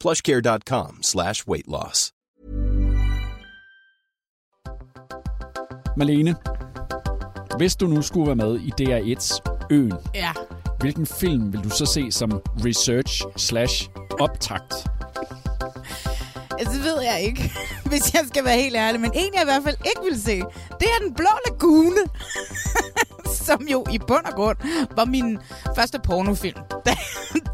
plushcare.com slash weight loss. Malene, hvis du nu skulle være med i DR1's Øen, Ja. hvilken film vil du så se som research slash optakt? Altså, det ved jeg ikke, hvis jeg skal være helt ærlig. Men en, jeg i hvert fald ikke vil se, det er Den Blå Lagune. Som jo i bund og grund var min første pornofilm, da,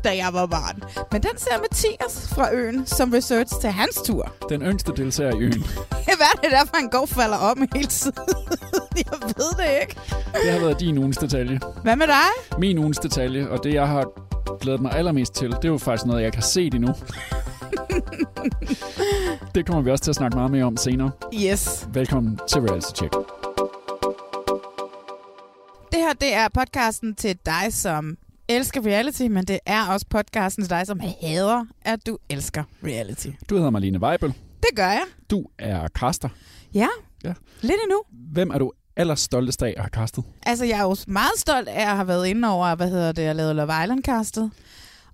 da jeg var barn. Men den ser Mathias fra øen som research til hans tur. Den yngste deltager i Øen. Hvad er det derfor, han går falder om hele tiden? jeg ved det ikke. Det har været din ugens detalje. Hvad med dig? Min ugens detalje, og det jeg har glædet mig allermest til, det er jo faktisk noget, jeg ikke har set endnu. det kommer vi også til at snakke meget mere om senere. Yes. Velkommen til Reality Check. Det her, det er podcasten til dig, som elsker reality, men det er også podcasten til dig, som hader, at du elsker reality. Du hedder Marlene Weibel. Det gør jeg. Du er caster. Ja, Ja. lidt endnu. Hvem er du allerstoltest af at have castet? Altså, jeg er jo meget stolt af at have været inde over, hvad hedder det, jeg lavede Love Island-castet.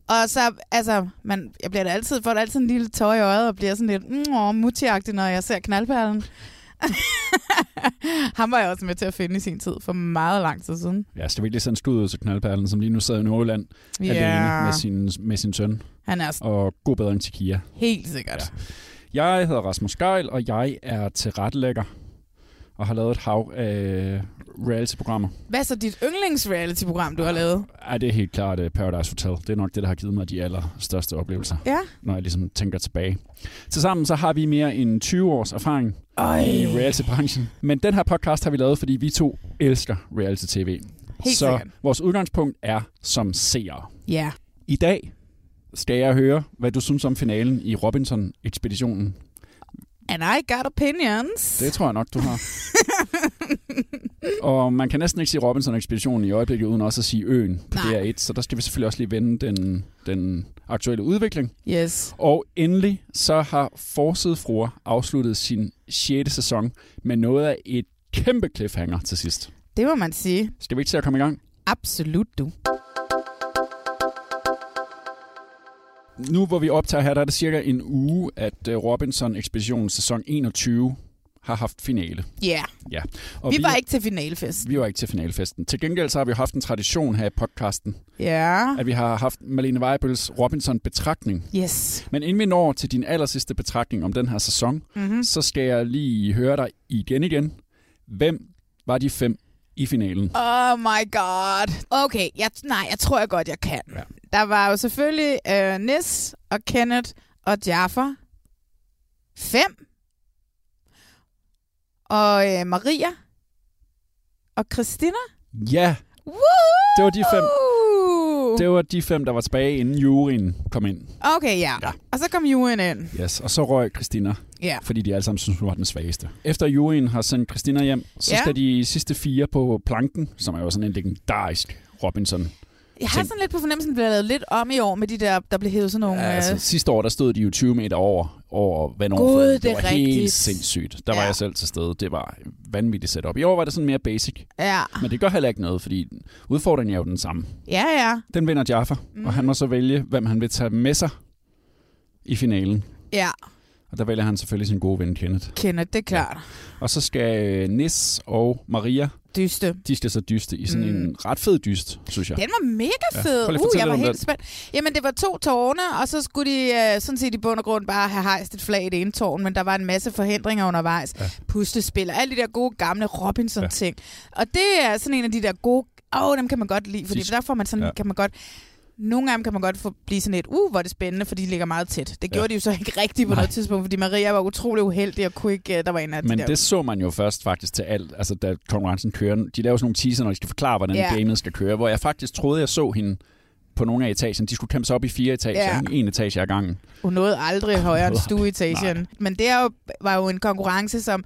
Og så, altså, man, jeg bliver da altid, får da altid en lille tår i øjet og bliver sådan lidt mm, åh, mutiagtig, når jeg ser knaldperlen. Ham var jeg også med til at finde i sin tid, for meget lang tid siden. Ja, så det er virkelig sådan ud til knaldperlen, som lige nu sidder i Nordjylland Ja. alene med sin, med sin søn. Han er Og god bedring til Kia. helt sikkert. Jeg hedder Rasmus Geil, og jeg er tilrettelægger og har lavet et hav af reality-programmer. Hvad er så dit yndlings-reality-program, du har lavet? Ja, det er helt klart uh, Paradise Hotel. Det er nok det, der har givet mig de allerstørste oplevelser, Ja. når jeg ligesom tænker tilbage. Tilsammen så har vi mere end 20 års erfaring Ej. i reality-branchen. Men den her podcast har vi lavet, fordi vi to elsker reality-tv. Helt så sikkert. vores udgangspunkt er som seere. Ja. I dag skal jeg høre, hvad du synes om finalen i Robinson-ekspeditionen. And I got opinions. Det tror jeg nok, du har. og man kan næsten ikke sige Robinson-ekspeditionen i øjeblikket, uden også at sige øen på Nej. DR1. Så der skal vi selvfølgelig også lige vende den, den aktuelle udvikling. Yes. Og endelig så har Forside Fruer afsluttet sin 6. sæson med noget af et kæmpe cliffhanger til sidst. Det må man sige. Skal vi ikke til at komme i gang? Absolut, du. Nu hvor vi optager her, der er det cirka en uge, at uh, Robinson-ekspeditionen sæson 21 har haft finale. Ja. Yeah. Ja. Og Vi var ikke til finalefest. vi var ikke til finalefesten. Til gengæld så har vi haft en tradition her i podcasten, Ja. at vi har haft Malene Weibels Robinson-betragtning. Yes. Men inden vi når til din allersidste betragtning om den her sæson, Mm-hmm. så skal jeg lige høre dig igen igen. Hvem var de fem i finalen? Oh my god. Okay, jeg, nej, jeg tror jeg godt, jeg kan. Ja. Der var jo selvfølgelig øh, Nis og Kenneth og Jaffa. Fem. Og øh, Maria. Og Christina. Ja, Woo! Det var de fem. det var de fem, der var tilbage, inden juryen kom ind. Okay, ja. Ja. Og så kom juryen ind. Yes. Og så røg Christina, Ja. fordi de alle sammen synes, hun var den svageste. Efter juryen har sendt Christina hjem, så Ja. skal de sidste fire på planken, som er jo sådan en legendarisk Robinson. Jeg har sådan lidt på fornemmelsen, at det bliver lavet lidt om i år med de der, der blev hævet sådan nogle... Ja, altså, øh, sidste år, der stod de jo 20 meter over, over vandoverfladen. Gud, det det var er helt rigtigt. sindssygt. Der var Ja. jeg selv til stede. Det var vanvittigt setup. I år var det sådan mere basic, ja. men det gør heller ikke noget, fordi udfordringen er jo den samme. Ja, ja. Den vinder Jaffa, mm. og han må så vælge, hvem han vil tage med sig i finalen. Ja, Og der vælger han selvfølgelig sin gode ven Kenneth. Kenneth, det er klart. Og så skal Nis og Maria dyste. Distes og dyste i sådan mm. en ret fed dyst, synes jeg. Den var mega Ja. fed. At uh, jeg var helt spændt. Jamen, det var to tårne, og så skulle de uh, sådan set i bund og grund bare have hejst et flag i det ene tårn, men der var en masse forhindringer undervejs. Ja. Puslespil og alle de der gode gamle Robinson-ting. Og det er sådan en af de der gode... Åh, oh, dem kan man godt lide, fordi De- der får man sådan, Ja. ja. kan man godt... Nogle dem kan man godt få blive sådan et, uh, hvor er det spændende, fordi de ligger meget tæt. Det gjorde Ja. de jo så ikke rigtigt på Nej. noget tidspunkt, fordi Maria var utrolig uheldig og kunne ikke... øh, Der var en af de Men der... det så man jo først faktisk til alt, altså da konkurrencen kører. De laver sådan nogle teaser, når de skal forklare, hvordan Ja. gamet skal køre, hvor jeg faktisk troede, jeg så hende på nogle af etagen. De skulle kæmpe sig op i fire etager, Ja. en etage ad gangen. Hun nåede aldrig højere end stueetagen. Men det jo, var jo en konkurrence, som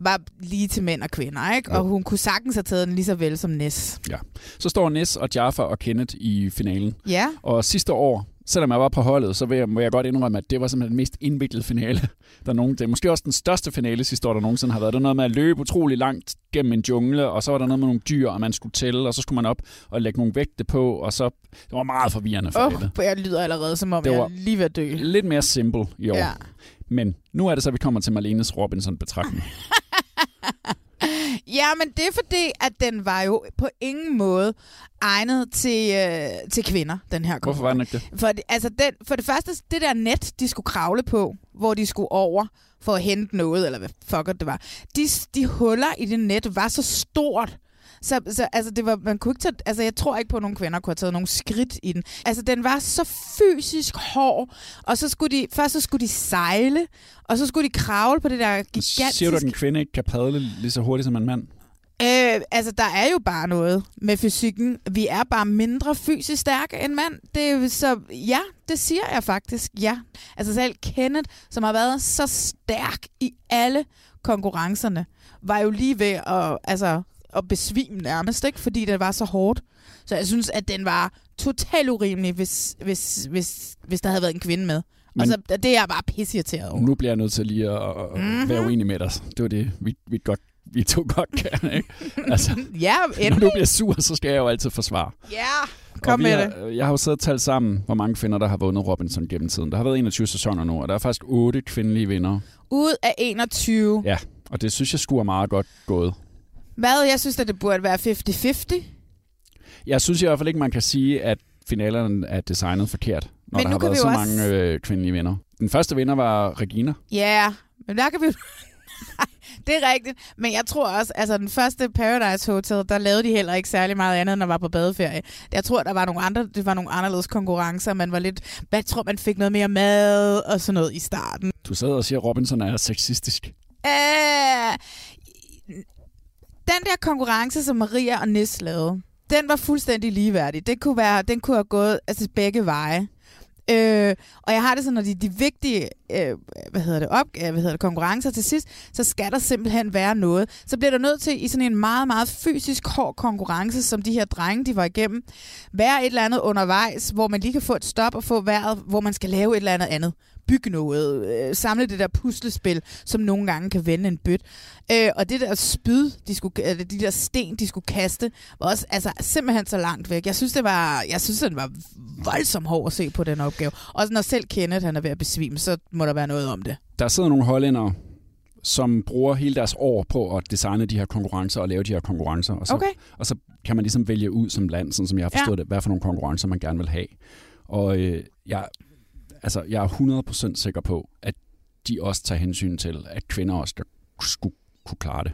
var lige til mænd og kvinder, ikke? Og hun kunne sagtens have taget den lige så vel som Ness. Så står Ness og Jaffa og Kenneth i finalen. Ja, Og sidste år, selvom jeg var på holdet, så vil jeg, må jeg godt indrømme, at det var simpelthen den mest indviklede finale. Der er nogen, det er måske også den største finale sidste år, der nogensinde har været. Det var noget med at løbe utrolig langt gennem en jungle, og så var der noget med nogle dyr, og man skulle tælle, og så skulle man op og lægge nogle vægte på, og så... Det var meget forvirrende for oh, alle. jeg lyder allerede, som om Det jeg var- lige ved at dø. Lidt mere simple i år. Ja. Men nu er det så, at vi kommer til Marlenes Robinson-betragtning. ja, men det er fordi, at den var jo på ingen måde egnet til, øh, til kvinder, den her Hvorfor var den ikke det? For altså den, for det første, det der net, de skulle kravle på, hvor de skulle over for at hente noget, eller hvad fuck det var. De, de huller i det net var så stort, så, så altså, det var, man kunne ikke tage, altså, jeg tror ikke på, at nogle kvinder kunne have taget nogle skridt i den. Altså, den var så fysisk hård, og så skulle de, først så skulle de sejle, og så skulle de kravle på det der gigantiske... Siger du, at en kvinde ikke kan padle lige så hurtigt som en mand? Øh, altså, der er jo bare noget med fysikken. Vi er bare mindre fysisk stærke end mand. Det så, ja, det siger jeg faktisk, ja. Altså selv Kenneth, som har været så stærk i alle konkurrencerne, var jo lige ved at, altså, at besvime nærmest, ikke? fordi det var så hårdt. Så jeg synes, at den var totalt urimelig, hvis, hvis, hvis, hvis der havde været en kvinde med. Men- Og så, det er jeg bare pisseirriteret over. Nu bliver jeg nødt til lige at, at Mhm. være uenig med dig. Det var det, vi, vi, godt, vi to godt kan. Ikke? Altså, Ja, når endelig. du bliver sur, så skal jeg jo altid forsvare. Ja, Og kom med har, det. Jeg har jo siddet og talt sammen, hvor mange kvinder, der har vundet Robinson gennem tiden. Der har været 21 sæsoner nu, og der er faktisk 8 kvindelige vinder. Ud af 21. Ja, og det synes jeg skulle er meget godt gået. Hvad? Jeg synes, at det burde være 50-50. Jeg synes i hvert fald ikke, man kan sige, at finalerne er designet forkert, når Men der nu har kan været vi så jo mange også- øh, kvindelige vinder. Den første vinder var Regina. Ja, men der kan vi det er rigtigt. Men jeg tror også, altså den første Paradise Hotel, der lavede de heller ikke særlig meget andet, end at var på badeferie. Jeg tror, der var nogle andre, det var nogle anderledes konkurrencer. Man var lidt, jeg tror, man fik noget mere mad og sådan noget i starten. Du sad og siger, at Robinson er sexistisk. Æh, den der konkurrence, som Maria og Nis lavede, den var fuldstændig ligeværdig. Det kunne være, den kunne have gået altså begge veje. Øh, og jeg har det sådan, når de, de vigtige øh, hvad hedder det, op, øh, hvad hedder det, konkurrencer til sidst, så skal der simpelthen være noget. Så bliver der nødt til i sådan en meget, meget fysisk hård konkurrence, som de her drenge, de var igennem, være et eller andet undervejs, hvor man lige kan få et stop og få vejret, hvor man skal lave et eller andet andet. Bygge noget, øh, samle det der puslespil, som nogle gange kan vende en bøt. Øh, og det der spyd, de, skulle, eller de der sten, de skulle kaste, var også altså, simpelthen så langt væk. Jeg synes, det var, jeg synes, det var voldsomt hård at se på den opgave. Også når selv Kenneth han er ved at besvime, så må der være noget om det. Der sidder nogle hollændere, som bruger hele deres år på at designe de her konkurrencer og lave de her konkurrencer. Og så, Okay. og så kan man ligesom vælge ud som land, sådan som jeg har forstået Ja. det, hvad for nogle konkurrencer man gerne vil have. Og øh, jeg, altså, jeg er 100% sikker på, at de også tager hensyn til, at kvinder også skulle kunne klare det.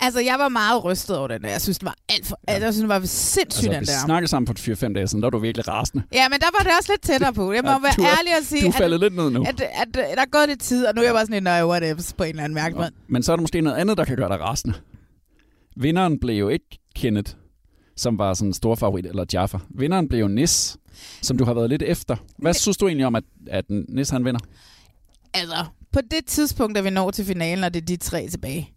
Altså, jeg var meget rystet over den der. Jeg synes, det var alt for... Ja. Jeg synes, det var sindssygt, Altså, den vi der. snakkede sammen for 4-5 dage siden, der var du virkelig rasende. Ja, men der var det også lidt tættere på. Jeg må Ja, ja, være er- ærlig og sige, Du er at, faldet lidt ned nu. at, at, at, der er gået lidt tid, og nu er jeg bare sådan en, nej, what ifs, på en eller anden mærke måde. Men så er der måske noget andet, der kan gøre dig rasende. Vinderen blev jo ikke Kenneth, som var sådan en stor favorit, eller Jaffa. Vinderen blev jo Nis, som du har været lidt efter. Hvad synes du egentlig om, at, at Nis han vinder? Altså, på det tidspunkt, da vi når til finalen, og det er de tre tilbage.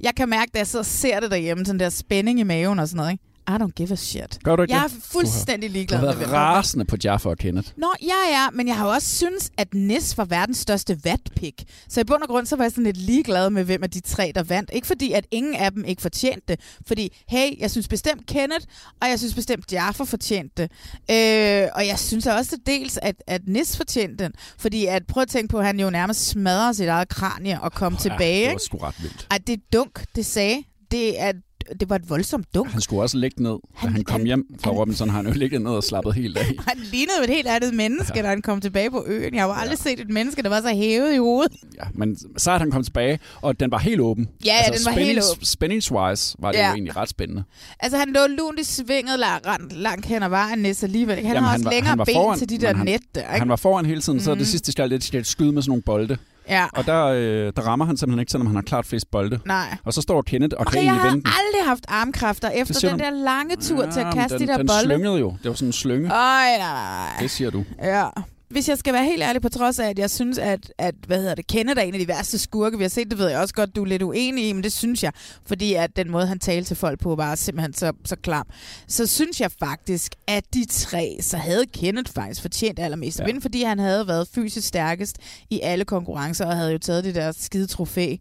Jeg kan mærke, da jeg sidder og ser det derhjemme, sådan der spænding i maven og sådan noget, ikke? I don't give a shit. Gør du ikke Jeg er fuldstændig Du ligeglad har med, været hvem der vinder. rasende på Jaffa og Kenneth. Nå, ja, ja, men jeg har jo også synes, at Nis var verdens største vatpik. Så i bund og grund, så var jeg sådan lidt ligeglad med, hvem af de tre, der vandt. Ikke fordi, at ingen af dem ikke fortjente det. Fordi, hey, jeg synes bestemt Kenneth, og jeg synes bestemt Jaffa fortjente det. Øh, og jeg synes også dels, at, at Nis fortjente den. Fordi, at, prøv at tænke på, at han jo nærmest smadrer sit eget kranie og kom oh, tilbage. Ja, det var sgu ret vildt. Ej, det dunk, det sagde. Det er det var et voldsomt dunk. Han skulle også ligge ned. Da Han- kom han- hjem fra han- Robinson, har han jo ligget ned og slappet helt af. Han lignede et helt andet menneske, da han kom tilbage på øen. Jeg har jo aldrig set et menneske, der var så hævet i hovedet. Ja, men så er han kom tilbage, og den var helt åben. Ja, ja, den var helt åben. Spændingswise var det Ja. jo egentlig ret spændende. Altså, han lå lunt i svinget langt, langt hen ad vejen næsten alligevel. Han Jamen, har han også var- længere han var ben foran, til de der han- net der, ikke? Han var foran hele tiden, så Mhm. det sidste skal skal skyde med sådan nogle bolde. Ja, Og der, øh, der rammer han simpelthen ikke, selvom han har klart flest bolde. nej. Og så står Kenneth og kan jeg egentlig har vende den. aldrig haft armkræfter efter den der lange tur til at kaste den, de der den bolde. slyngede jo. Det var sådan en slynge. Ej, nej, nej. Det siger du. Ja. Hvis jeg skal være helt ærlig, på trods af, at jeg synes, at, at hvad hedder det, Kenneth er en af de værste skurke, vi har set, det ved jeg også godt, du er lidt uenig i, men det synes jeg, fordi at den måde, han talte til folk på, var simpelthen så, så klam. Så synes jeg faktisk, at de tre, så havde Kenneth faktisk fortjent allermest Ja. ja. fordi han havde været fysisk stærkest i alle konkurrencer, og havde jo taget det der skide trofæ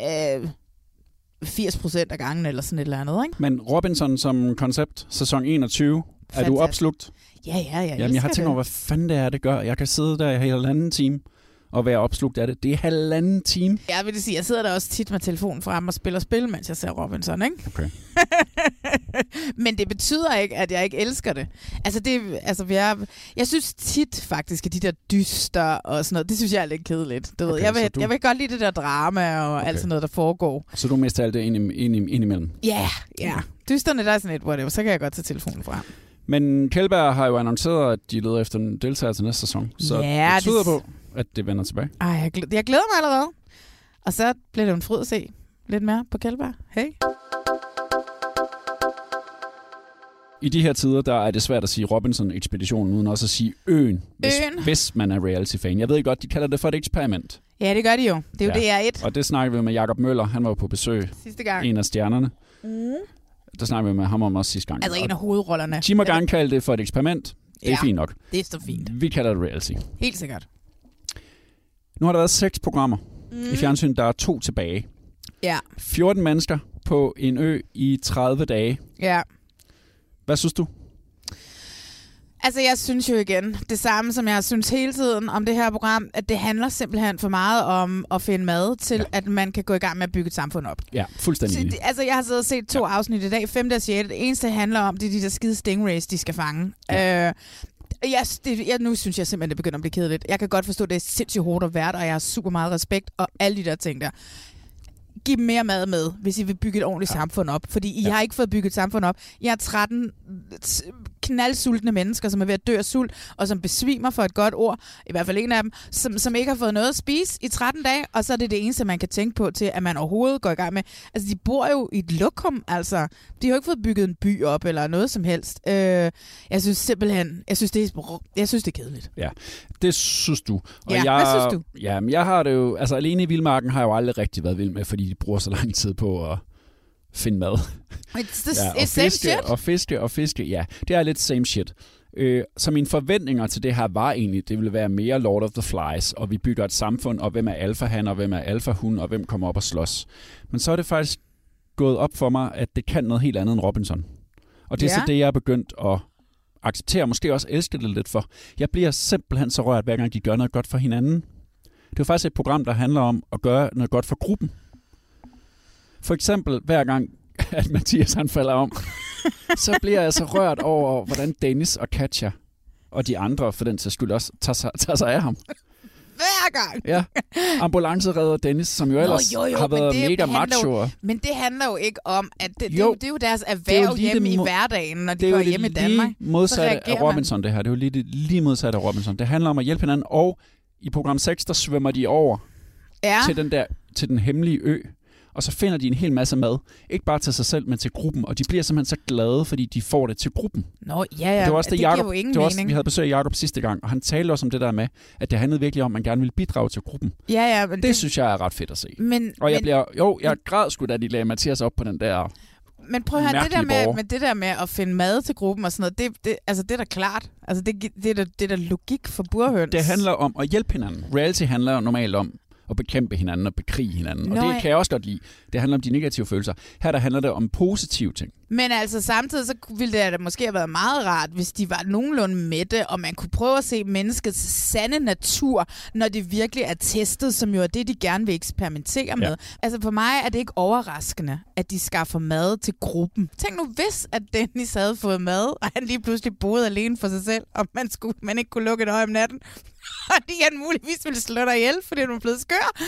øh, 80 procent af gangen, eller sådan et eller andet, ikke? Men Robinson som koncept, sæson 21, er du Fantastisk. opslugt? Ja, ja, ja. Jamen, jeg har tænkt over, hvad fanden det er, det gør. Jeg kan sidde der i halvanden time og være opslugt af det. Det er halvanden time. Jeg vil sige, jeg sidder der også tit med telefonen frem og spiller spil, mens jeg ser Robinson, ikke? Okay. Men det betyder ikke, at jeg ikke elsker det. Altså, det, altså jeg, jeg synes tit faktisk, at de der dyster og sådan noget, det synes jeg er lidt kedeligt. Du ved, Okay, jeg, vil, du- jeg vil godt lide det der drama og okay. alt sådan noget, der foregår. Så du mister alt det ind, ind, ind imellem. Ja, yeah, ja. Yeah. Dysterne, der er sådan lidt, whatever, så kan jeg godt tage telefonen frem. Men Kjellberg har jo annonceret, at de leder efter en deltager til næste sæson. Så Ja, det tyder det- på, at det vender tilbage. Ej, jeg, glæder, jeg glæder mig allerede. Og så bliver det jo en fryd at se lidt mere på Kjellberg. Hey. I de her tider, der er det svært at sige Robinson-ekspeditionen, uden også at sige øen, hvis, Øen. hvis man er reality-fan. Jeg ved godt, de kalder det for et eksperiment. Ja, det gør de jo. Det er jo Ja. ja. DR1 Og det snakker vi med Jakob Møller. Han var på besøg. sidste gang. En af stjernerne. Mm. Der snakker vi med ham om også sidste gang. Altså en af Og hovedrollerne. de må gerne kalde det for et eksperiment. Det er Ja. fint nok. Det er så fint. Vi kalder det reality. Helt sikkert. Nu har der været seks programmer Mm. i fjernsynet. Der er to tilbage. Ja, 14 mennesker på en ø i 30 dage. ja. Hvad synes du? Altså, jeg synes jo igen, det samme som jeg synes hele tiden om det her program, at det handler simpelthen for meget om at finde mad til, ja. at man kan gå i gang med at bygge et samfund op. Ja, fuldstændig Så, altså, jeg har siddet og set to ja. afsnit i dag, 5. og 6. Det eneste, handler om, det er de der skide stingrays, de skal fange. Ja. Øh, jeg, det, jeg, nu synes jeg simpelthen, det begynder at blive kedeligt. Jeg kan godt forstå, at det er sindssygt hårdt at være og jeg har super meget respekt, og alle de der ting der. Giv dem mere mad med, hvis I vil bygge et ordentligt ja. samfund op. Fordi I Ja. har ikke fået bygget et samfund op. I har 13 t- knaldsultne mennesker, som er ved at dø af sult, og som besvimer for et godt ord, i hvert fald en af dem, som, som ikke har fået noget at spise i 13 dage, og så er det det eneste, man kan tænke på til, at man overhovedet går i gang med. Altså, de bor jo i et lokum, altså. De har jo ikke fået bygget en by op, eller noget som helst. Øh, jeg synes simpelthen, jeg synes, det er, jeg synes, det er kedeligt. Det synes du. Og Ja, jeg, hvad synes du? Ja, men jeg har det jo... Altså, alene i Vildmarken har jeg jo aldrig rigtig været vild med, fordi de bruger så lang tid på at finde mad. It's, the, Ja, og it's same fiske, shit. og fiske, og fiske. Ja, det er lidt same shit. Øh, så mine forventninger til det her var egentlig, det ville være mere Lord of the Flies, og vi bygger et samfund, og hvem er alfahan, og hvem er alfahund, og hvem kommer op og slås. Men så er det faktisk gået op for mig, at det kan noget helt andet end Robinson. Og det er ja. så det, jeg er begyndt at acceptere, måske også elske det lidt for. Jeg bliver simpelthen så rørt, hver gang de gør noget godt for hinanden. Det er jo faktisk et program, der handler om at gøre noget godt for gruppen. For eksempel hver gang, at Mathias han falder om, så bliver jeg så rørt over, hvordan Dennis og Katja og de andre, for den sags skyld også, tager sig, tager sig af ham. Hver gang. Ja, ambulanceredder Dennis, som jo Nå, ellers jo, jo, har været det mega jo- macho. Men det handler jo ikke om, at det, det, Jo. jo, det er jo deres er jo erhverv lige hjemme det i hverdagen, når de Det er går jo hjem i det Danmark. lige modsatte af man. Robinson, det her. Det er jo lige, det lige modsatte af Robinson. Det handler om at hjælpe hinanden, og i program 6, der svømmer de over Ja, til den der til den hemmelige ø, og så finder de en hel masse mad. Ikke bare til sig selv, men til gruppen. Og de bliver simpelthen så glade, fordi de får det til gruppen. Nå, ja, ja. det var også det, det Jacob, giver jo ingen det var også, mening. vi havde besøg af Jacob sidste gang, og han talte også om det der med, at det handlede virkelig om, at man gerne ville bidrage til gruppen. Ja, ja, men Det, det synes jeg er ret fedt at se. men, Og jeg men, bliver, jo, jeg græd sgu, da de lagde Mathias op på den der... men prøv at høre, det der, med, med det der med at finde mad til gruppen og sådan noget, det, det, altså, det er da klart. Altså, det, det, er da, det er da logik for burhøns. Det handler om at hjælpe hinanden. Reality handler normalt om at bekæmpe hinanden og bekrige hinanden. Nå, og det kan jeg også godt lide. Det handler om de negative følelser. Her der handler det om positive ting. Men altså samtidig, så ville det da måske have været meget rart, hvis de var nogenlunde mætte, og man kunne prøve at se menneskets sande natur, når det virkelig er testet, som jo er det, de gerne vil eksperimentere med. Ja. Altså for mig er det ikke overraskende, at de skaffer mad til gruppen. Tænk nu, hvis at Dennis havde fået mad, og han lige pludselig boede alene for sig selv, og man, skulle, man ikke kunne lukke et øje om natten, fordi han muligvis ville slå dig ihjel, fordi du er blevet skør.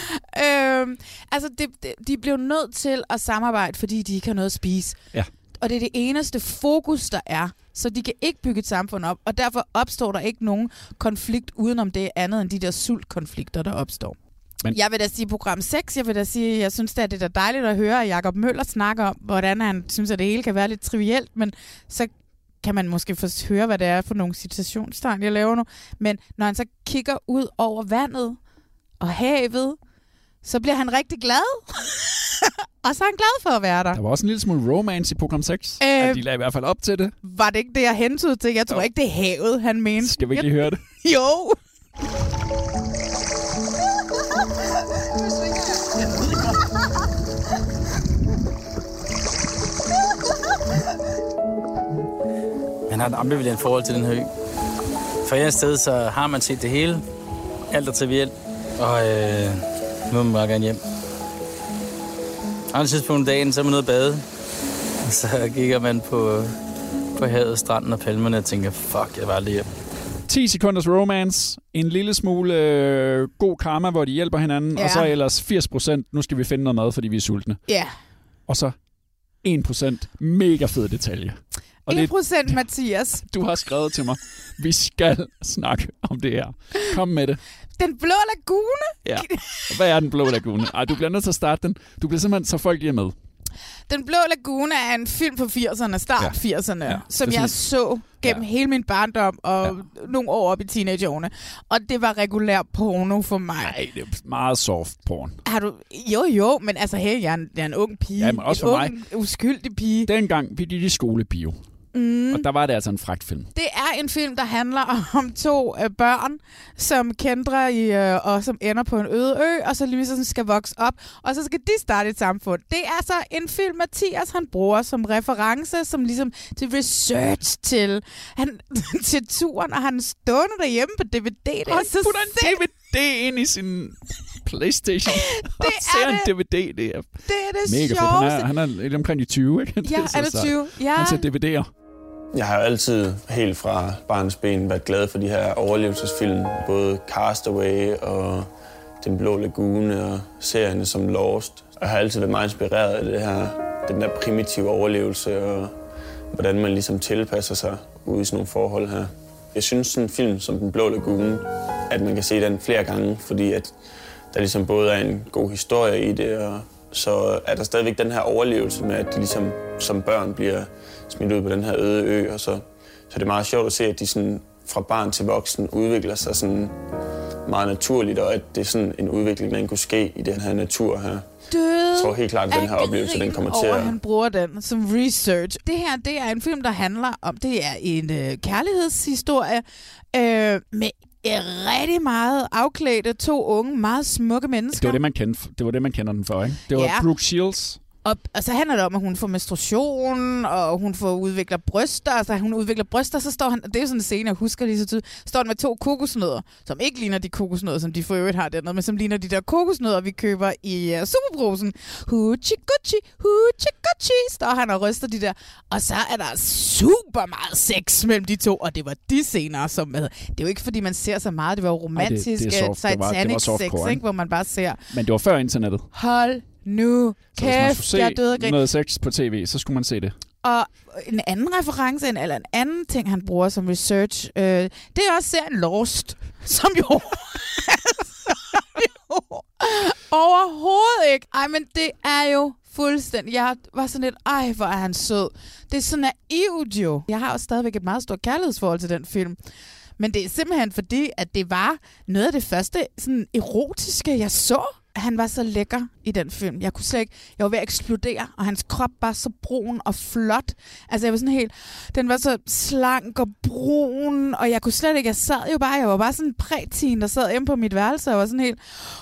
Øhm, altså, det, det, de blev nødt til at samarbejde, fordi de ikke har noget at spise. Ja. Og det er det eneste fokus, der er. Så de kan ikke bygge et samfund op, og derfor opstår der ikke nogen konflikt udenom det andet end de der sultkonflikter, der opstår. Men-. Jeg vil da sige program 6, jeg vil da sige, jeg synes at det er da dejligt at høre, at Jacob Møller snakker om, hvordan han synes, at det hele kan være lidt trivielt, men så kan man måske få høre, hvad det er for nogle citationstegn, jeg laver nu. Men når han så kigger ud over vandet og havet, så bliver han rigtig glad. og så er han glad for at være der. Der var også en lille smule romance i program 6. Øh, Øh, de lagde i hvert fald op til det. Var det ikke det, jeg hentede til? Jeg tror Jo. ikke, det er havet, han mente. Skal vi ikke lige høre det? Jo. Man har et ambivalent forhold til den her ø. For et sted, så har man set det hele. Alt er trivielt. Og øh, nu vil man bare gerne hjem. Andre tidspunkt dagen, så er man ude at bade. Og så kigger man på, på havet, stranden og palmerne og tænker, fuck, jeg var aldrig hjem. 10 sekunders romance, en lille smule øh, god karma, hvor de hjælper hinanden, Ja. og så ellers 80 procent, nu skal vi finde noget mad, fordi vi er sultne. Ja. Og så 1 procent, mega fed detalje. Og 1 det, procent, Mathias. du har skrevet til mig, vi skal snakke om det her. Kom med det. Den blå lagune. Ja. Hvad er den blå lagune? Ej, du bliver nødt til at starte den. Du bliver simpelthen så folk lige med. Den blå lagune er en film fra 80'erne, start Ja. 80'erne, Ja, som jeg så gennem Ja. hele min barndom og Ja. nogle år op i teenageårene. Og det var regulær porno for mig. Nej, det er meget soft porn. Har du... Jo, jo, men altså, hey, jeg er en, jeg er en ung pige. Ja, men også en for ung, uskyldig pige. Dengang vi gik i skolebio, Mm. og der var det altså en fragtfilm. Det er en film, der handler om to øh, børn, som kendrer i, øh, og som ender på en øde ø, og så lige sådan skal vokse op, og så skal de starte et samfund. Det er så en film, Mathias han bruger som reference, som ligesom til research til, han, til turen, og han er stående derhjemme på DVD. Det Han så putter en DVD ind i sin Playstation. og Det ser er en det. DVD. Det er det, er det mega fedt. sjoveste. Han er, han er lidt omkring de 20, ikke? Det Ja, så er det sejt. 20? Ja. Han ser DVD'er. Jeg har jo altid helt fra barns ben været glad for de her overlevelsesfilm. Både Castaway og Den Blå Lagune og serierne som Lost. Og jeg har altid været meget inspireret af det her, den der primitive overlevelse og hvordan man ligesom tilpasser sig ude i sådan nogle forhold her. Jeg synes sådan en film som Den Blå Lagune, at man kan se den flere gange, fordi at der ligesom både er en god historie i det, og så er der stadigvæk den her overlevelse med, at de ligesom som børn bliver smidt ud på den her øde ø, og så, så det er meget sjovt at se, at de sådan fra barn til voksen udvikler sig sådan meget naturligt, og at det er sådan en udvikling, der kunne ske i den her natur her. Døde Jeg tror helt klart, at den her oplevelse, den kommer til at... han bruger den som research. Det her, det er en film, der handler om, det er en øh, kærlighedshistorie øh, med rigtig meget afklædte to unge, meget smukke mennesker. Det var det, man kendte, det var det, man kender den for, ikke? Det var Ja. Brooke Shields. Og, og så handler det om, at hun får menstruation, og hun får udvikler bryster. Altså, hun udvikler bryster, så står han... Det er jo sådan en scene, jeg husker lige så tydeligt. Står han med to kokosnødder, som ikke ligner de kokosnødder, som de for øvrigt har dernede, men som ligner de der kokosnødder, vi køber i uh, superbrusen. Hoochie gucci, hoochie gucci, står han og ryster de der. Og så er der super meget sex mellem de to, og det var de scener, som... Med. Det er jo ikke, fordi man ser så meget. Det var jo romantisk det er det, soft. Det var- det var Titanic sex, ikke? hvor man bare ser, Men det var før internettet. hold nu Så kæft, jeg død af se grin. noget sex på tv, så skulle man se det. Og en anden reference, en- eller en anden ting, han bruger som research, øh, det er også serien Lost, som jo... jo overhovedet ikke. Ej, men det er jo fuldstændig... Jeg var sådan lidt, ej, hvor er han sød. Det er så naivt jo. Jeg har også stadigvæk et meget stort kærlighedsforhold til den film. Men det er simpelthen fordi, at det var noget af det første sådan erotiske, jeg så. Han var så lækker i den film. Jeg kunne slet ikke, jeg var ved at eksplodere, og hans krop var så brun og flot. Altså jeg var sådan helt, den var så slank og brun, og jeg kunne slet ikke, jeg sad jo bare, jeg var bare sådan en prætin, der sad hjemme på mit værelse, og var sådan helt,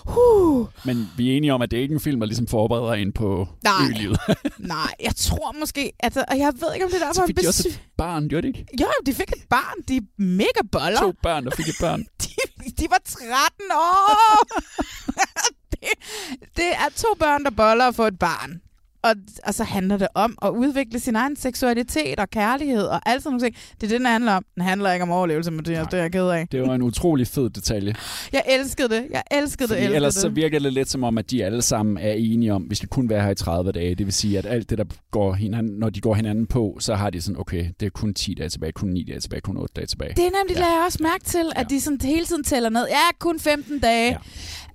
huh. Men vi er enige om, at det er ikke en film, der ligesom forbereder en på Nej. ølivet. Nej, jeg tror måske, altså, og jeg ved ikke, om det er derfor, Så fik de også et barn, gjorde de ikke? Jo, de fik et barn. De er mega boller. To børn, der fik et barn. De, de var 13 år. det, det er to børn, der boller og får et barn. Og, og så handler det om at udvikle sin egen seksualitet og kærlighed og alt sådan noget. Det er det, den handler om. Den handler ikke om overlevelse, Mathias. Det er jeg ked af. Det var en utrolig fed detalje. Jeg elskede det. Jeg elskede det. Fordi elskede ellers det. så virker det lidt som om, at de alle sammen er enige om, vi skal kun være her i 30 dage. Det vil sige, at alt det, der går hinanden, når de går hinanden på, så har de sådan, okay, det er kun 10 dage tilbage, kun 9 dage tilbage, kun 8 dage tilbage. Det er nemlig, ja. jeg også mærke til, at Ja. de sådan hele tiden tæller ned. Ja, kun 15 dage. Ja.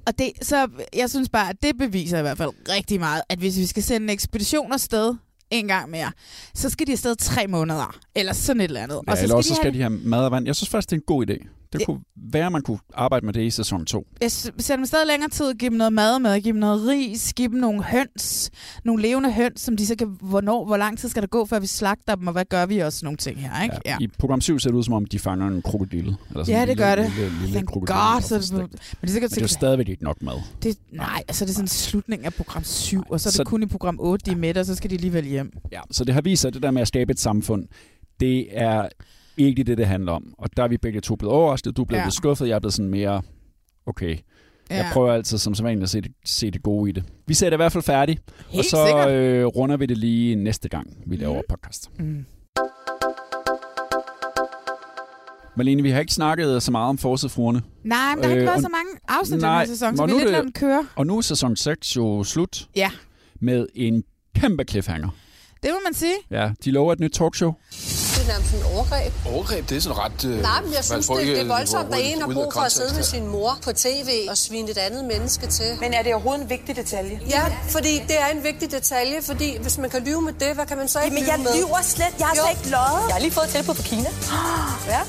Og det, så jeg synes bare, at det beviser i hvert fald rigtig meget, at hvis vi skal sende en ekspedition afsted en gang mere, så skal de afsted tre måneder, eller sådan et eller andet. Ja, og så eller skal også de så have, skal de have mad og vand. Jeg synes faktisk, det er en god idé. Det Det- kunne være, at man kunne arbejde med det i sæson 2. jeg sætter dem stadig længere tid, give dem noget mad med, give dem noget ris, give dem nogle høns, nogle levende høns, som de så kan, hvornår, hvor lang tid skal der gå, før vi slagter dem, og hvad gør vi også nogle ting her, ikke? Ja. I program 7 ser det ud, som om de fanger en krokodille. Eller sådan Ja, det lille, gør det. Lille, lille Thank krokodille, God, så er det, men det er sikkert, Men det er jo stadigvæk ikke nok mad. det, nej, altså det er sådan en slutning af program 7, og så er det Så- kun i program 8, de er med, og så skal de alligevel hjem. Ja, så det har vist sig, at det der med at skabe et samfund, det er ikke det, det handler om. Og der er vi begge to blevet overrasket. Du er blevet Ja. skuffet. Jeg er blevet sådan mere, okay. Ja. Jeg prøver altid som sædvanligt at se det, se det gode i det. Vi ser det i hvert fald færdigt, Helt og så sikkert. øh, runder vi det lige næste gang, vi laver Mhm. podcast. Mm. Malene, vi har ikke snakket så meget om Forsædfruerne. Nej, men der har ikke Øh, været så mange afsnit i den her sæson, så vi er lidt det- køre. Og nu er sæson 6 jo slut Ja, med en kæmpe cliffhanger. det må man sige. Ja, de lover et nyt talkshow. Det er nærmest en overgreb. Overgreb, det er sådan ret... Øh, Nej, men jeg synes, det, det er voldsomt, at en har brug for at sidde med sin mor på tv og svine et andet menneske til. Men er det overhovedet en vigtig detalje? Ja, fordi det er en vigtig detalje, fordi hvis man kan lyve med det, hvad kan man så ikke Men lyve jeg med? lyver slet. Jeg har Jo. slet ikke løjet. Jeg har lige fået et tilbud fra Kina. Ja.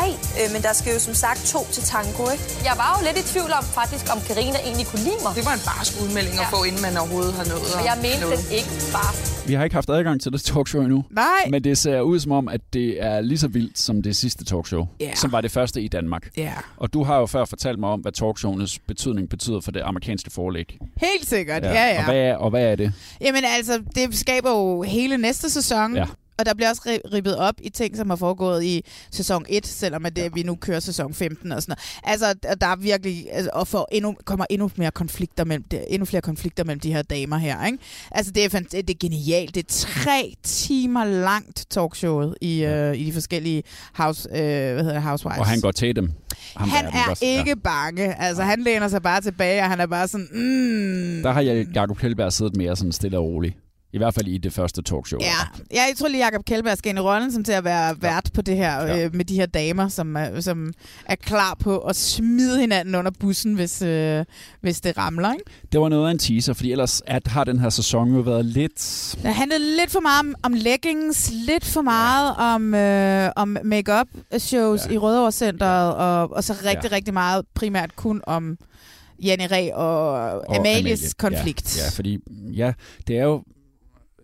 Ej, øh, men der skal jo som sagt to til tango, ikke? Jeg var jo lidt i tvivl om faktisk, om Karina egentlig kunne lide mig. Det var en barsk udmelding at Ja. få, inden man overhovedet har nået. Og jeg mente den ikke bare. Vi har ikke haft adgang til det talkshow endnu. Nej. Men det ser ud som om, at det er lige så vildt som det sidste talkshow, Ja. som var det første i Danmark. Ja, Og du har jo før fortalt mig om, hvad talkshowenes betydning betyder for det amerikanske forlæg. helt sikkert. Ja, ja. Og, hvad er, og hvad er det? Jamen altså, det skaber jo hele næste sæson. Ja. Og der bliver også ri- ribbet op i ting, som har foregået i sæson 1, selvom at det, ja. vi nu kører sæson 15 og sådan noget. Altså, og der er virkelig, altså, og for endnu, kommer endnu mere konflikter mellem, endnu flere konflikter mellem de her damer her, ikke? Altså, det er, fant- det er genialt. Det er tre timer langt talkshowet i, øh, i de forskellige house, øh, hvad hedder det, housewives. Og han går til dem. Ham han er også. ikke bange. Altså, han læner sig bare tilbage, og han er bare sådan, mm. Der har jeg, Jacob Kjellberg siddet mere sådan stille og roligt. I hvert fald i det første talkshow. Ja, ja jeg tror lige, Jacob Kjellberg skal ind i rollen som til at være vært på det her, Ja. øh, med de her damer, som er, som er klar på at smide hinanden under bussen, hvis, øh, hvis det ramler. Ikke? Det var noget af en teaser, fordi ellers at har den her sæson jo været lidt... Det handlede lidt for meget om, om leggings, lidt for meget ja. om, øh, om make-up shows ja. I Rødovre Centeret, og, og så rigtig. Ja. rigtig meget primært kun om Janne Ræ og, og Amalies Amalie. konflikt. Ja, ja, fordi ja, det er jo...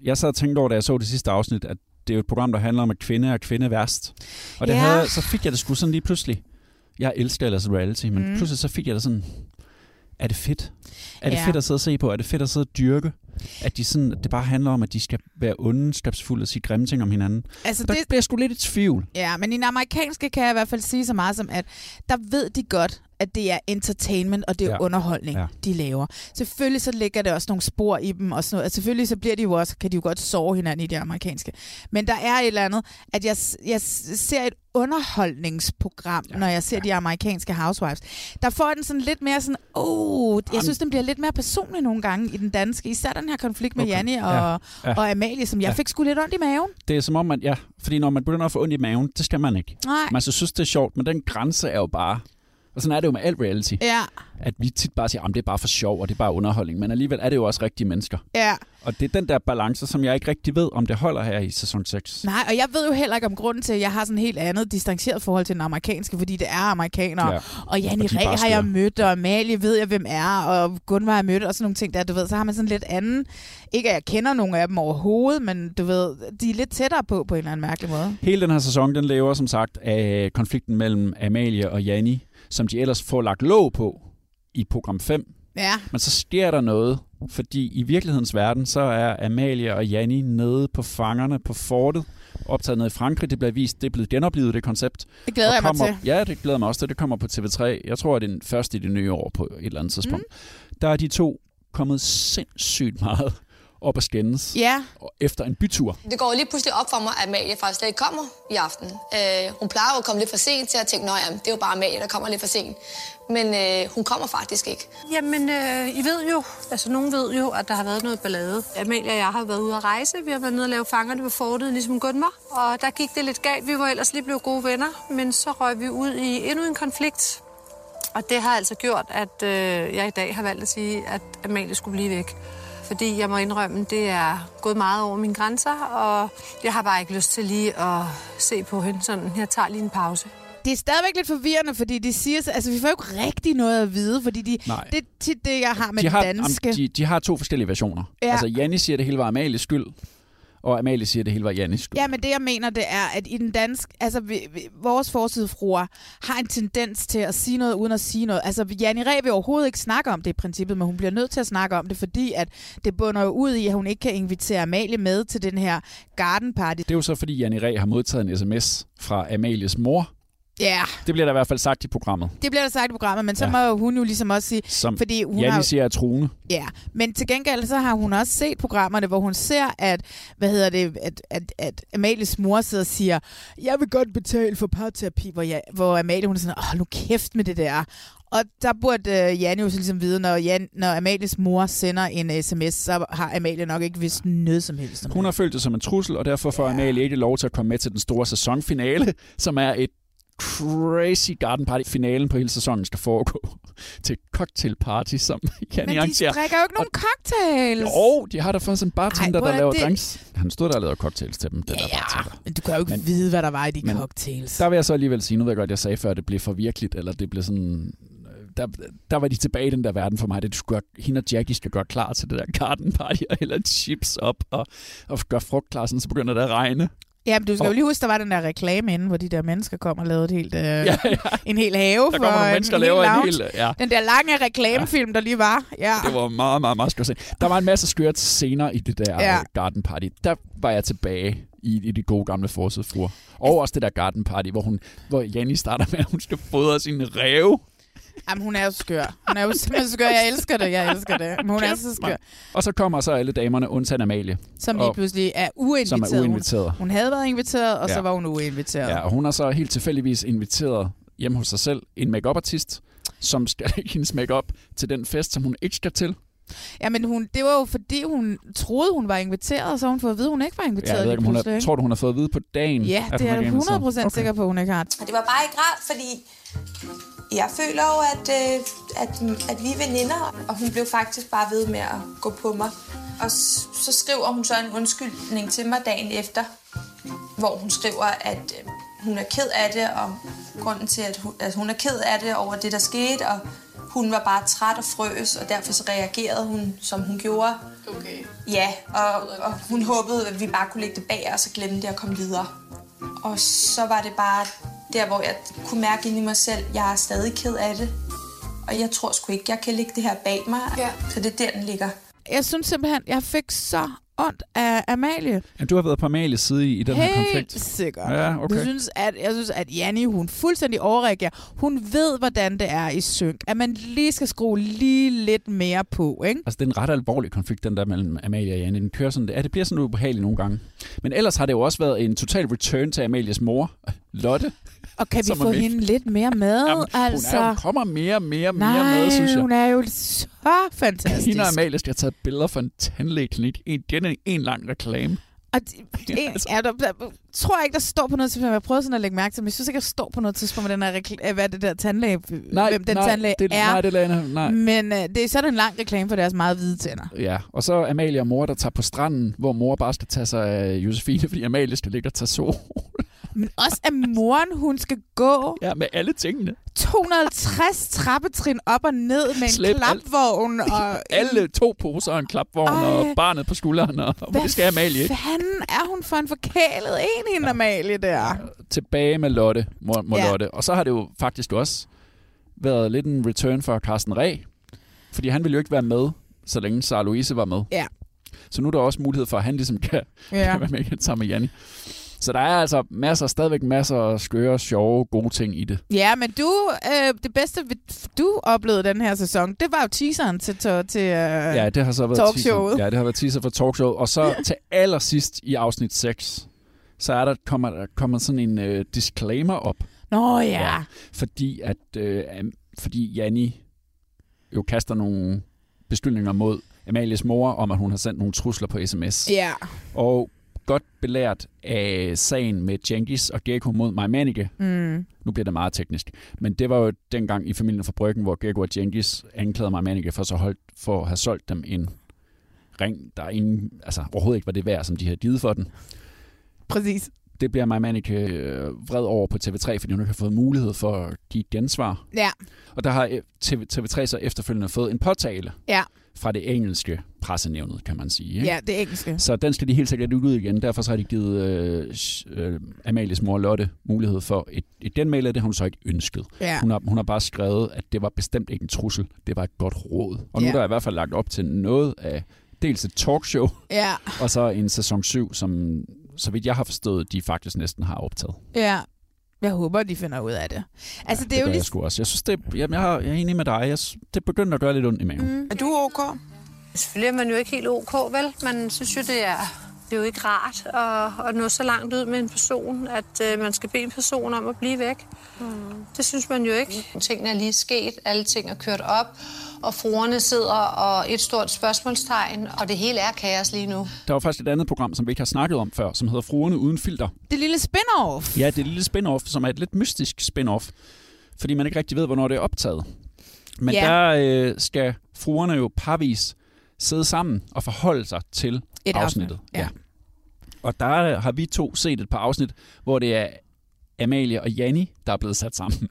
Jeg sad og tænkte over, da jeg så det sidste afsnit, at det er jo et program, der handler om, at kvinde er kvinde værst. Og det Ja. havde, så fik jeg det sgu sådan lige pludselig. Jeg elsker ellers reality, men Mm. pludselig så fik jeg det sådan... Er det fedt? Er det Ja. fedt at sidde og se på? Er det fedt at sidde og dyrke? At de sådan, at det bare handler om, at de skal være ondskabsfulde og sige grimme ting om hinanden. Altså, Der det, bliver jeg sgu lidt i tvivl. Ja, men i den amerikanske kan jeg i hvert fald sige så meget som, at der ved de godt, at det er entertainment, og det er ja. Underholdning, ja. De laver. Selvfølgelig så ligger der også nogle spor i dem, og sådan noget. Altså, selvfølgelig så bliver de jo også, kan de jo godt sove hinanden i det amerikanske. Men der er et eller andet, at jeg, jeg ser et underholdningsprogram, ja. Når jeg ser ja. de amerikanske housewives. Der får den sådan lidt mere sådan, oh, jeg synes, den bliver lidt mere personlig nogle gange i den danske. Især den her konflikt med okay. Janne og, Ja. ja. Og Amalie, som jeg Ja. fik sgu lidt ondt i maven. Det er som om, man, ja, fordi når man begynder at få ondt i maven, det skal man ikke. Nej. Man så synes, det er sjovt, men den grænse er jo bare... Og sådan er det jo med alt reality. Ja, At vi tit bare siger, at det er bare for sjov, og det er bare underholdning. Men alligevel er det jo også rigtige mennesker. ja. Og det er den der balance, som jeg ikke rigtig ved, om det holder her i sæson 6. Nej, og jeg ved jo heller ikke om grunden til, at jeg har sådan helt andet distanceret forhold til den amerikanske, fordi det er amerikanere. Ja. Og Janni Og har jeg mødt, og Amalie ved jeg, hvem er, og Gunvar har jeg mødt, og sådan nogle ting der, du ved. Så har man sådan lidt anden... Ikke at jeg kender nogen af dem overhovedet, men du ved, de er lidt tættere på, på en eller anden mærkelig måde. Hele den her sæson, den lever som sagt af konflikten mellem Amalie og Janni, som de ellers får lagt låg på i program 5. Ja, Men så sker der noget, fordi i virkelighedens verden, så er Amalie og Janni nede på fangerne på fortet, optaget nede i Frankrig. Det bliver vist, det er blevet genoplevet, det koncept. det glæder Og jeg mig kommer, til. Ja, det glæder mig også til. Det kommer på TV3. Jeg tror, at det er den første i det nye år på et eller andet tidspunkt. Mm. Der er de to kommet sindssygt meget op at skændes Ja, og efter en bytur. Det går lige pludselig op for mig, at Amalie faktisk slet ikke kommer i aften. Øh, hun plejer jo at komme lidt for sent til at tænke, at det er jo bare Amalie, der kommer lidt for sent. Men øh, hun kommer faktisk ikke. Jamen, øh, I ved jo, altså nogen ved jo, at der har været noget ballade. Amalie og jeg har været ude at rejse. Vi har været nede og lave fangerne på fortet, ligesom Gunvar. Og der gik det lidt galt. Vi var ellers lige blevet gode venner, men så røg vi ud i endnu en konflikt. Og det har altså gjort, at øh, jeg i dag har valgt at sige, at Amalie skulle blive væk. Fordi jeg må indrømme, det er gået meget over mine grænser, og jeg har bare ikke lyst til lige at se på hende sådan. Jeg tager lige en pause. det er stadigvæk lidt forvirrende, fordi de siger... Altså, vi får jo ikke rigtig noget at vide, fordi de, Nej. det er tit det, jeg har med de, har, danske. am- de, de har to forskellige versioner. Ja. Altså, Janni siger, det hele var Amalies skyld, og Amalie siger, at det hele var Jannis skyld. Ja, men det jeg mener, det er, at i den danske, altså vi, vi, vores forsidefruer har en tendens til at sige noget uden at sige noget. Altså Janni Ræ vil overhovedet ikke snakke om det i princippet, men hun bliver nødt til at snakke om det, fordi at det bunder jo ud i, at hun ikke kan invitere Amalie med til den her garden party. Det er jo så, fordi Janni Ræ har modtaget en sms fra Amalies mor. Ja, Det bliver der i hvert fald sagt i programmet. det bliver der sagt i programmet, men så Ja. må hun jo ligesom også sige, Som fordi hun Janni har, siger er truende. Ja, men til gengæld så har hun også set programmerne, hvor hun ser, at, hvad hedder det, at, at, at Amalies mor sidder og siger, jeg vil godt betale for parterapi, hvor, jeg, hvor Amalie hun er sådan, åh, nu kæft med det der. Og der burde uh, Janne jo så ligesom vide, når, Jan, når Amalies mor sender en sms, så har Amalie nok ikke vidst noget som helst om Hun har følt det som en trussel, og derfor får Amalie ikke lov til at komme med til den store sæsonfinale, som er et crazy garden party. Finalen på hele sæsonen skal foregå til et cocktailparty, som Janni Men de arrangerer. drikker jo ikke nogen cocktails. Jo, de har der fået sådan en bartender, Ej, hvor der er laver det- drinks. Han stod der og lavede cocktails til dem, den der bartender. Men du kan jo ikke Men- vide, hvad der var i de men- cocktails. Der vil jeg så alligevel sige, nu ved jeg godt, jeg sagde før, at det blev for virkeligt, eller det blev sådan... Der, der var de tilbage i den der verden for mig. Det skulle gøre, hende og Jackie skal gøre klar til det der garden party, og hælde chips op, og, og gøre frugt klar, sådan, så begynder det at regne. Ja, men du skal Og- jo lige huske, der var den der reklame inde, hvor de der mennesker kom og lavede et helt, øh, Ja, ja. en hel have Der for nogle en, mennesker hel laver en hel... Ja, Den der lange reklamefilm, der lige var. Ja. det var meget, meget, meget skørt. Der var en masse skørt scener i det der Ja. ja. garden party. Der var jeg tilbage i, i de gode gamle forsidefruer. Og også det der garden party, hvor, hun, hvor Janni starter med, at hun skal fodre sine ræve. Jamen, hun er jo skør. Hun er jo simpelthen skør. Jeg elsker det, jeg elsker det. Men hun er så skør. Og så kommer så alle damerne, undtagen Amalie, Som lige pludselig er som uinviteret. er uinviteret. Hun, hun havde været inviteret, og så Ja. var hun uinviteret. Ja, og hun har så helt tilfældigvis inviteret hjemme hos sig selv en make artist som skal hendes makeup til den fest, som hun ikke skal til. Ja, men hun, det var jo fordi, hun troede, hun var inviteret, og så hun fået at vide, at hun ikke var Ja, inviteret. jeg ved ikke, hun har, tror du, hun har fået at vide på dagen? Ja, det er jeg inviteret? 100% okay. sikker på, at hun ikke har. Og det var bare ikke rart, fordi jeg føler jo, at, øh, at, at vi er veninder, og hun blev faktisk bare ved med at gå på mig. Og så skriver hun så en undskyldning til mig dagen efter, hvor hun skriver, at øh, hun er ked af det, og grunden til, at hun, at hun er ked af det over det, der skete, og hun var bare træt og frøs, og derfor så reagerede hun, som hun gjorde. Okay. Ja, og, og hun håbede, at vi bare kunne lægge det bag os og glemme det og komme videre. Og så var det bare der, hvor jeg kunne mærke ind i mig selv, jeg er stadig ked af det. Og jeg tror sgu ikke, jeg kan lægge det her bag mig. Ja. Så det er der, den ligger. Jeg synes simpelthen, jeg fik så ondt af Amalie. Ja, du har været på Amalies side i, i den her Helt konflikt. sikkert. Ja, okay. Jeg synes, at, jeg synes, at Janni, hun fuldstændig overreagerer. Hun ved, hvordan det er i synk. At man lige skal skrue lige lidt mere på, ikke? Altså, det er en ret alvorlig konflikt, den der mellem Amalie og Janne. Den kører sådan, ja, det bliver sådan ubehageligt nogle gange. Men ellers har det jo også været en total return til Amalies mor, Lotte. Og kan vi få hende lidt mere med, Jamen, altså? Hun, er, hun kommer mere og mere, mere Nej, med, synes jeg. hun er jo så fantastisk. Hende og Amalie skal have taget billeder fra en tandlægeklinik. En, den er en lang reklame. Og de, en, ja, der, der, tror jeg ikke, der står på noget tidspunkt. Jeg har prøvet sådan at lægge mærke til, men jeg synes ikke, der står på noget tidspunkt, den her hvad det der tandlæge, Nej, hvem den nej, tandlæge det, er. Nej, det lader nej. Men øh, det er sådan en lang reklame for deres meget hvide tænder. Ja, og så Amalie og mor, der tager på stranden, hvor mor bare skal tage sig af Josefine, fordi Amalie skal ligge og tage sol. Men også at moren, hun skal gå Ja, med alle tingene. 250 trappetrin op og ned med en Slæb klapvogn. Og Alle to poser og en klapvogn Ej. og barnet på skulderen, og Hvad det skal Amalie ikke. fanden er hun for en forkælet en, hende Amalie der? Tilbage med Lotte, mor, mor Ja. ja. Lotte. Og så har det jo faktisk også været lidt en return for Carsten Reh, fordi han ville jo ikke være med, så længe Sara Louise var med. Ja. Så nu er der også mulighed for, at han ligesom kan, Ja. ja. kan være med igen sammen med Janni. Så der er altså masser, stadigvæk masser af skøre, sjove, gode ting i det. Ja, men du, øh, det bedste, ved- du oplevede den her sæson, det var jo teaseren til, til, til øh, Ja, det har så været talkshowet. Teaser. Ja, det har været teaser for talkshowet. Og så til allersidst i afsnit 6, så er der, kommer der kommer sådan en øh, disclaimer op. Nå ja. Ja. Fordi at øh, fordi Janni jo kaster nogle beskyldninger mod Amalies mor om, at hun har sendt nogle trusler på sms. Ja. Og godt belært af sagen med Jenkins og Gekko mod Maja Manike. Mm. Nu bliver det meget teknisk. Men det var jo dengang i familien fra Bryggen, hvor Gekko og Jenkins anklagede Maja Manike for, så holdt, for at have solgt dem en ring, der ingen, altså, overhovedet ikke var det værd, som de havde givet for den. Præcis. Det bliver Maja Manike øh, vred over på TV3, fordi hun ikke har fået mulighed for at give et gensvar. Ja. Og der har øh, TV, TV3 så efterfølgende fået en påtale Ja. Fra det engelske pressenævnet, kan man sige. Ikke? Ja, det engelske. Så den skal de helt sikkert ud igen. Derfor så har de givet øh, øh, Amalies mor Lotte mulighed for et, et genmæle. Det har hun så ikke ønsket. Ja. Hun, har, hun har bare skrevet, at det var bestemt ikke en trussel. Det var et godt råd. Og nu Ja. er der i hvert fald lagt op til noget af dels et talkshow, Ja. og så en sæson 7, som så vidt jeg har forstået, de faktisk næsten har optaget. Ja. Jeg håber, de finder ud af det. Altså, det er jo lige... jeg sgu også. Jeg synes, det, jamen, jeg, har, jeg er enig med dig. Jeg, det begynder at gøre lidt ondt i maven. Mm. Er du ok? Selvfølgelig er man jo ikke helt ok, vel? Man synes jo, det er, det er jo ikke rart at, at nå så langt ud med en person, at øh, man skal bede en person om at blive væk. Mm. Det synes man jo ikke. Tingene er lige sket, alle ting er kørt op, og fruerne sidder og et stort spørgsmålstegn, og det hele er kaos lige nu. Der var faktisk et andet program, som vi ikke har snakket om før, som hedder Fruerne Uden Filter. Det lille spin-off. Ja, det er et lille spin-off, som er et lidt mystisk spin-off, fordi man ikke rigtig ved, hvornår det er optaget. Men Ja. der øh, skal fruerne jo parvis sidde sammen og forholde sig til Et afsnittet. afsnit, ja. Og der har vi to set et par afsnit, hvor det er Amalie og Janni, der er blevet sat sammen.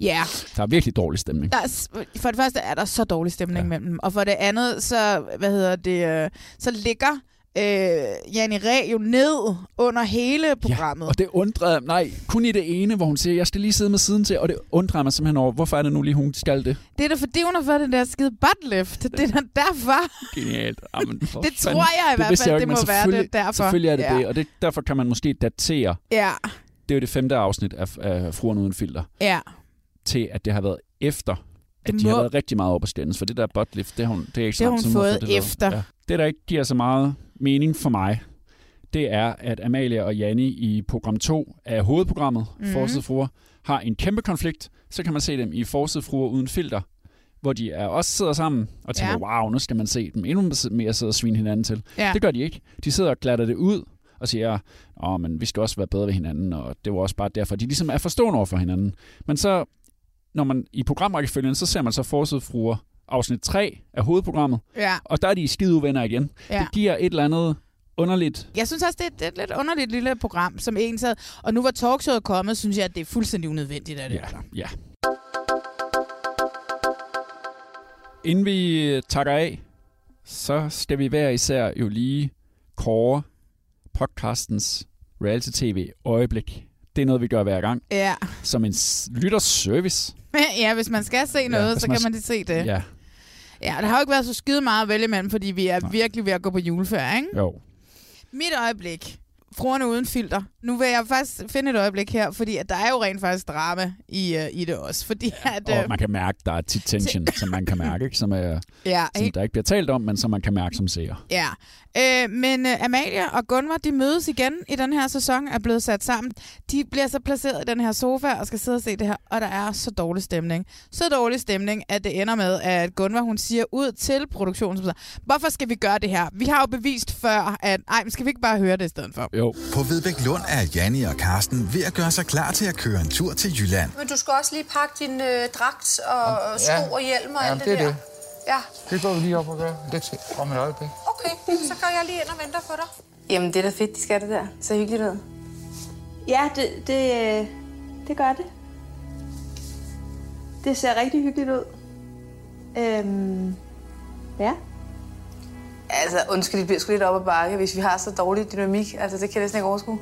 Ja. der er virkelig dårlig stemning. Der er, for det første er der så dårlig stemning ja. mellem dem, og for det andet, så, hvad hedder det, øh, så ligger øh, Janne Ræ jo ned under hele programmet. Og det undrer nej, kun i det ene, hvor hun siger, jeg skal lige sidde med siden til, og det undrer mig simpelthen over, hvorfor er det nu lige, hun skal det? Det er da fordi, hun har fået den der skide buttlift. Det er da derfor. Genialt. Jamen, for Det fanden. tror jeg i hvert vidste fald, jeg det må være det derfor. Selvfølgelig er det Ja. det, og det, derfor kan man måske datere, Ja, det er jo det femte afsnit af, af Fruerne Uden Filter, ja. til at det har været efter, at Det de må- har været rigtig meget op at stændes, for det der buttlift, det har hun, det er ikke Det har hun fået fået det efter. Ja. Det, der ikke giver så meget mening for mig, det er, at Amalie og Janni i program 2 af hovedprogrammet, mm-hmm. Forside Fruer, har en kæmpe konflikt. Så kan man se dem i Forside Fruer uden filter, hvor de er også sidder sammen og tænker, Ja. wow, nu skal man se dem endnu mere sidde og svine hinanden til. Ja. Det gør de ikke. De sidder og glatter det ud og siger, åh, men vi skal også være bedre ved hinanden, og det var også bare derfor, de ligesom er forstående over for hinanden. Men så, når man i programrækkefølgen, så ser man så Forside Fruer afsnit 3 af hovedprogrammet, Ja. og der er de skide uvenner igen. Ja. Det giver et eller andet underligt. Jeg synes også, det er, det er et lidt underligt lille program, som en sad. Og nu var talkshowet kommet, synes jeg, at det er fuldstændig unødvendigt. At det Ja, ja. Inden vi takker af, så skal vi hver især jo lige kåre podcastens reality-tv øjeblik. Det er noget, vi gør hver gang. Ja. Som en s- lytterservice. ja, hvis man skal se noget, hvis så man kan man det se det. Ja, Ja, det har jo ikke været så skide meget at vælge imellem, fordi vi er virkelig ved at gå på juleferie, ikke? jo. Mit øjeblik. Fruerne uden filter. Nu vil jeg faktisk finde et øjeblik her, fordi at der er jo rent faktisk drama i, uh, i det også. Fordi at, Og uh, man kan mærke, der er tit tension, som man kan mærke, ikke? Som, er, ja, som helt, der ikke bliver talt om, men som man kan mærke som seer. ja. Øh, men uh, Amalia og Gunvar, de mødes igen i den her sæson, er blevet sat sammen. De bliver så placeret i den her sofa og skal sidde og se det her, og der er så dårlig stemning. Så dårlig stemning, at det ender med, at Gunvar, hun siger ud til produktionen, hvorfor skal vi gøre det her? Vi har jo bevist før, at ej, men skal vi ikke bare høre det i stedet for? Jo. På Vedbæk Lund er Janni og Karsten ved at gøre sig klar til at køre en tur til Jylland. Men du skal også lige pakke din øh, dragt og Ja. sko og hjelm og Ja, alt det, det er der. det. Ja, Det går vi lige op og gør. Lidt til. Om et øjeblik. okay. Så går jeg lige ind og venter på dig. Jamen, det er da fedt, de skal det der. Så hyggeligt ud. Ja, det, det, øh, det gør det. Det ser rigtig hyggeligt ud. Øhm, ja. Altså, undskyld, det bliver sgu lidt op ad bakke, hvis vi har så dårlig dynamik. Altså, det kan jeg næsten ikke overskue.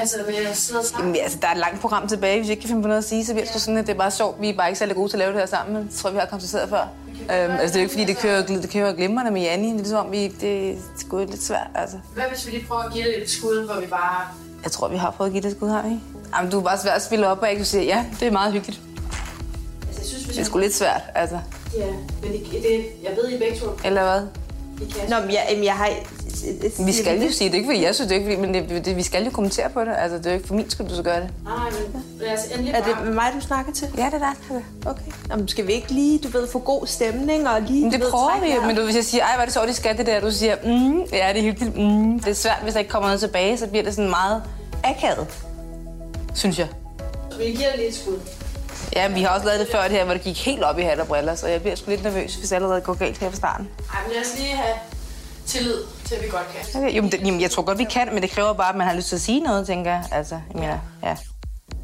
Altså, vil jeg sidde og Jamen, altså, der er et langt program tilbage. Hvis vi ikke kan finde på noget at sige, så bliver det sgu sådan, at det er bare sjovt. Vi er bare ikke særlig gode til at lave det her sammen. men Det tror vi har konstateret før. Øhm, altså, det er jo ikke, fordi det kører, det kører glimrende med Janni. Det er ligesom, vi, det er sgu lidt svært, altså. Hvad hvis vi lige prøver at give det et skud, hvor vi bare... Jeg tror, vi har prøvet at give det et skud, har vi? ikke? Jamen, du er bare svært at spille op, og ikke du siger, ja, det er meget hyggeligt. Altså, jeg synes, Det er sgu lidt svært, altså. Ja, men det, det, jeg ved, I begge to Eller hvad? Kan. Nå, men jeg, jeg har... Vi skal jo sige det, ikke fordi jeg synes det, er ikke fordi, men det, det, vi skal jo kommentere på det. Altså, det er jo ikke for min skyld, du skal gøre det. Nej, men lad os endelig Er bare... det med mig, du snakker til? Ja, det er der. Okay. Jamen, skal vi ikke lige, du ved, få god stemning og lige... Men det ved, prøver vi jo, men du, hvis jeg siger, ej, hvor er det så, de skal det der, du siger, mm, ja, det er hyggeligt, mm. Det er svært, hvis der ikke kommer noget tilbage, så bliver det sådan meget akavet, synes jeg. Vi giver det lige et skud. Ja, vi har også lavet det før det her, hvor det gik helt op i hat og briller, så jeg bliver sgu lidt nervøs, hvis det allerede går galt her fra starten. Ej, men lad os lige have tillid til, at vi godt kan. Okay, jo, men det, jamen, jeg tror godt, vi kan, men det kræver bare, at man har lyst til at sige noget, tænker jeg. Altså, jeg mener, ja.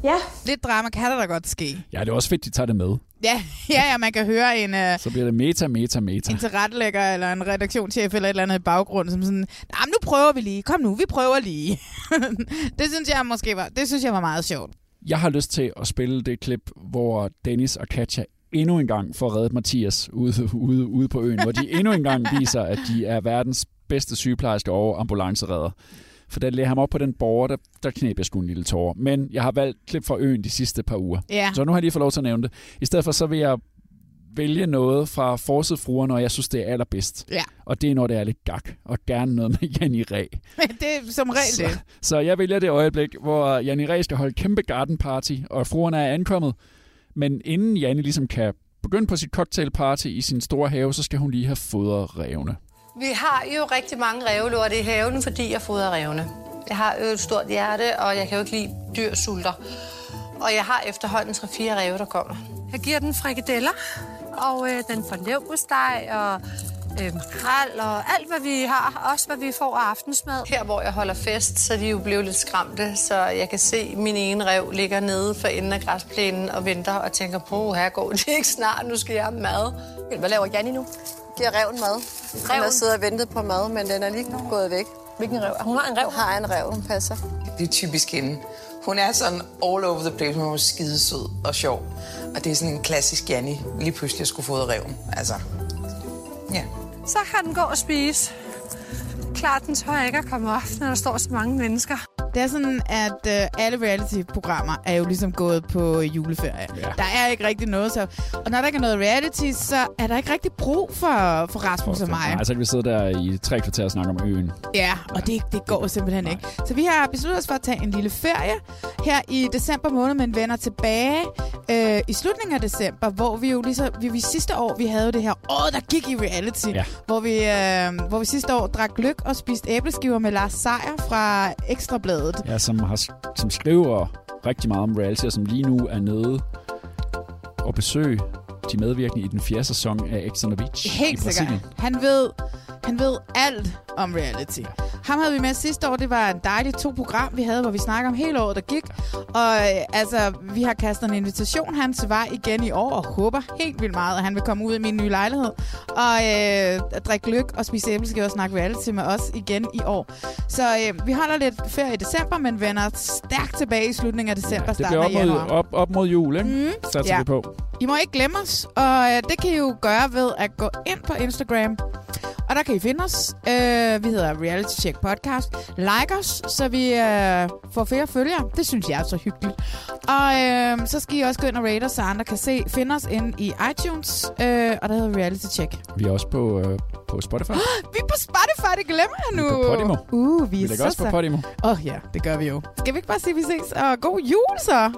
Ja, Lidt drama kan der da godt ske. Ja, det er også fedt, de tager det med. Ja, ja, ja man kan høre en, uh, Så bliver det meta, meta, meta. en tilrettelægger eller en redaktionschef eller et eller andet i baggrunden, som sådan, nah, nu prøver vi lige. Kom nu, vi prøver lige. det synes jeg måske var, det synes jeg var meget sjovt. Jeg har lyst til at spille det klip, hvor Dennis og Katja endnu en gang får reddet Mathias ude, ude, ude på øen, hvor de endnu en gang viser, at de er verdens bedste sygeplejerske og ambulanceredder. For da jeg lagde ham op på den borger, der, der knep jeg sgu en lille tårer. Men jeg har valgt klip fra øen de sidste par uger. Ja. Så nu har jeg lige fået lov til at nævne det. I stedet for, så vil jeg vælge noget fra Forsødfruer, når jeg synes, det er allerbedst. Ja. Og det er, når det er lidt gak. Og gerne noget med Janni Ræ. Men det er som regel det. Så jeg vælger det øjeblik, hvor Janni Ræ skal holde kæmpe garden party, og fruerne er ankommet. Men inden Janni ligesom kan begynde på sit cocktailparty i sin store have, så skal hun lige have fodret revne. Vi har jo rigtig mange revlorte i haven, fordi jeg fodrer revne. Jeg har jo et stort hjerte, og jeg kan jo ikke lide dyr sulter. Og jeg har efterhånden 3-4 ræve, der kommer. Jeg giver den frikadeller, og øh, den får leverpostej og øh, makrel og alt, hvad vi har. Også hvad vi får af aftensmad. Her, hvor jeg holder fest, så er de jo blevet lidt skræmte, så jeg kan se, at min ene rev ligger nede for enden af græsplænen og venter og tænker på, her går det ikke snart, nu skal jeg have mad. Hvad laver Janni nu? Giver reven mad. Hun har siddet og ventet på mad, men den er lige gået væk. Hvilken rev? Hun har en rev. Hun har en rev, hun passer. Det er typisk hende. Hun er sådan all over the place. Hun er skide sød og sjov. Og det er sådan en klassisk Janni. Lige pludselig at skulle fodre reven. Altså, ja. Så kan den gå og spise. Klart, den tør ikke at komme op, når der står så mange mennesker. Det er sådan, at øh, alle reality-programmer er jo ligesom gået på juleferie. Ja. Der er ikke rigtig noget, så... Og når der ikke er noget reality, så er der ikke rigtig brug for, for Rasmus og mig. Nej, så kan vi sidde der i tre kvarter og snakke om øen. Ja, og det, det går simpelthen ikke. Så vi har besluttet os for at tage en lille ferie her i december måned, men vender tilbage øh, i slutningen af december, hvor vi jo ligesom, vi, vi sidste år, vi havde jo det her år, der gik i reality, Ja. hvor, vi, øh, hvor vi sidste år drak gløk og spiste æbleskiver med Lars Seier fra Ekstrabladet. Ja, som, har, som skriver rigtig meget om reality, og som lige nu er nede og besøge de medvirkende i den fjerde sæson af Ex on the Beach i Helt Brasilien. sikkert. Han ved, han ved alt om reality. Ham havde vi med sidste år. Det var en dejlig to program, vi havde, hvor vi snakker om hele året, der gik. Og øh, altså, vi har kastet en invitation hans vej igen i år, og håber helt vildt meget, at han vil komme ud i min nye lejlighed. Og øh, drikke lyk og spise æbleskiver og snakke reality med os igen i år. Så øh, vi holder lidt ferie i december, men vender stærkt tilbage i slutningen af december, Det starten bliver op mod, op, op mod jul, ikke? Mm, Satser ja. vi på. I må ikke glemme os, og øh, det kan I jo gøre ved at gå ind på Instagram. Og der kan I finde os. Øh, vi hedder Reality Check Podcast. Like os, så vi øh, får flere følgere. Det synes jeg er så hyggeligt. Og øh, så skal I også gå ind og rate os, så andre kan se, finde os inde i iTunes. Øh, og der hedder Reality Check. Vi er også på, øh, på Spotify. Vi er på Spotify, det glemmer jeg nu. Vi er på Podimo. Uh, vi, Vi er så også på Podimo. Åh oh, ja, det gør vi jo. Skal vi ikke bare sige, at vi ses? Og god jul så!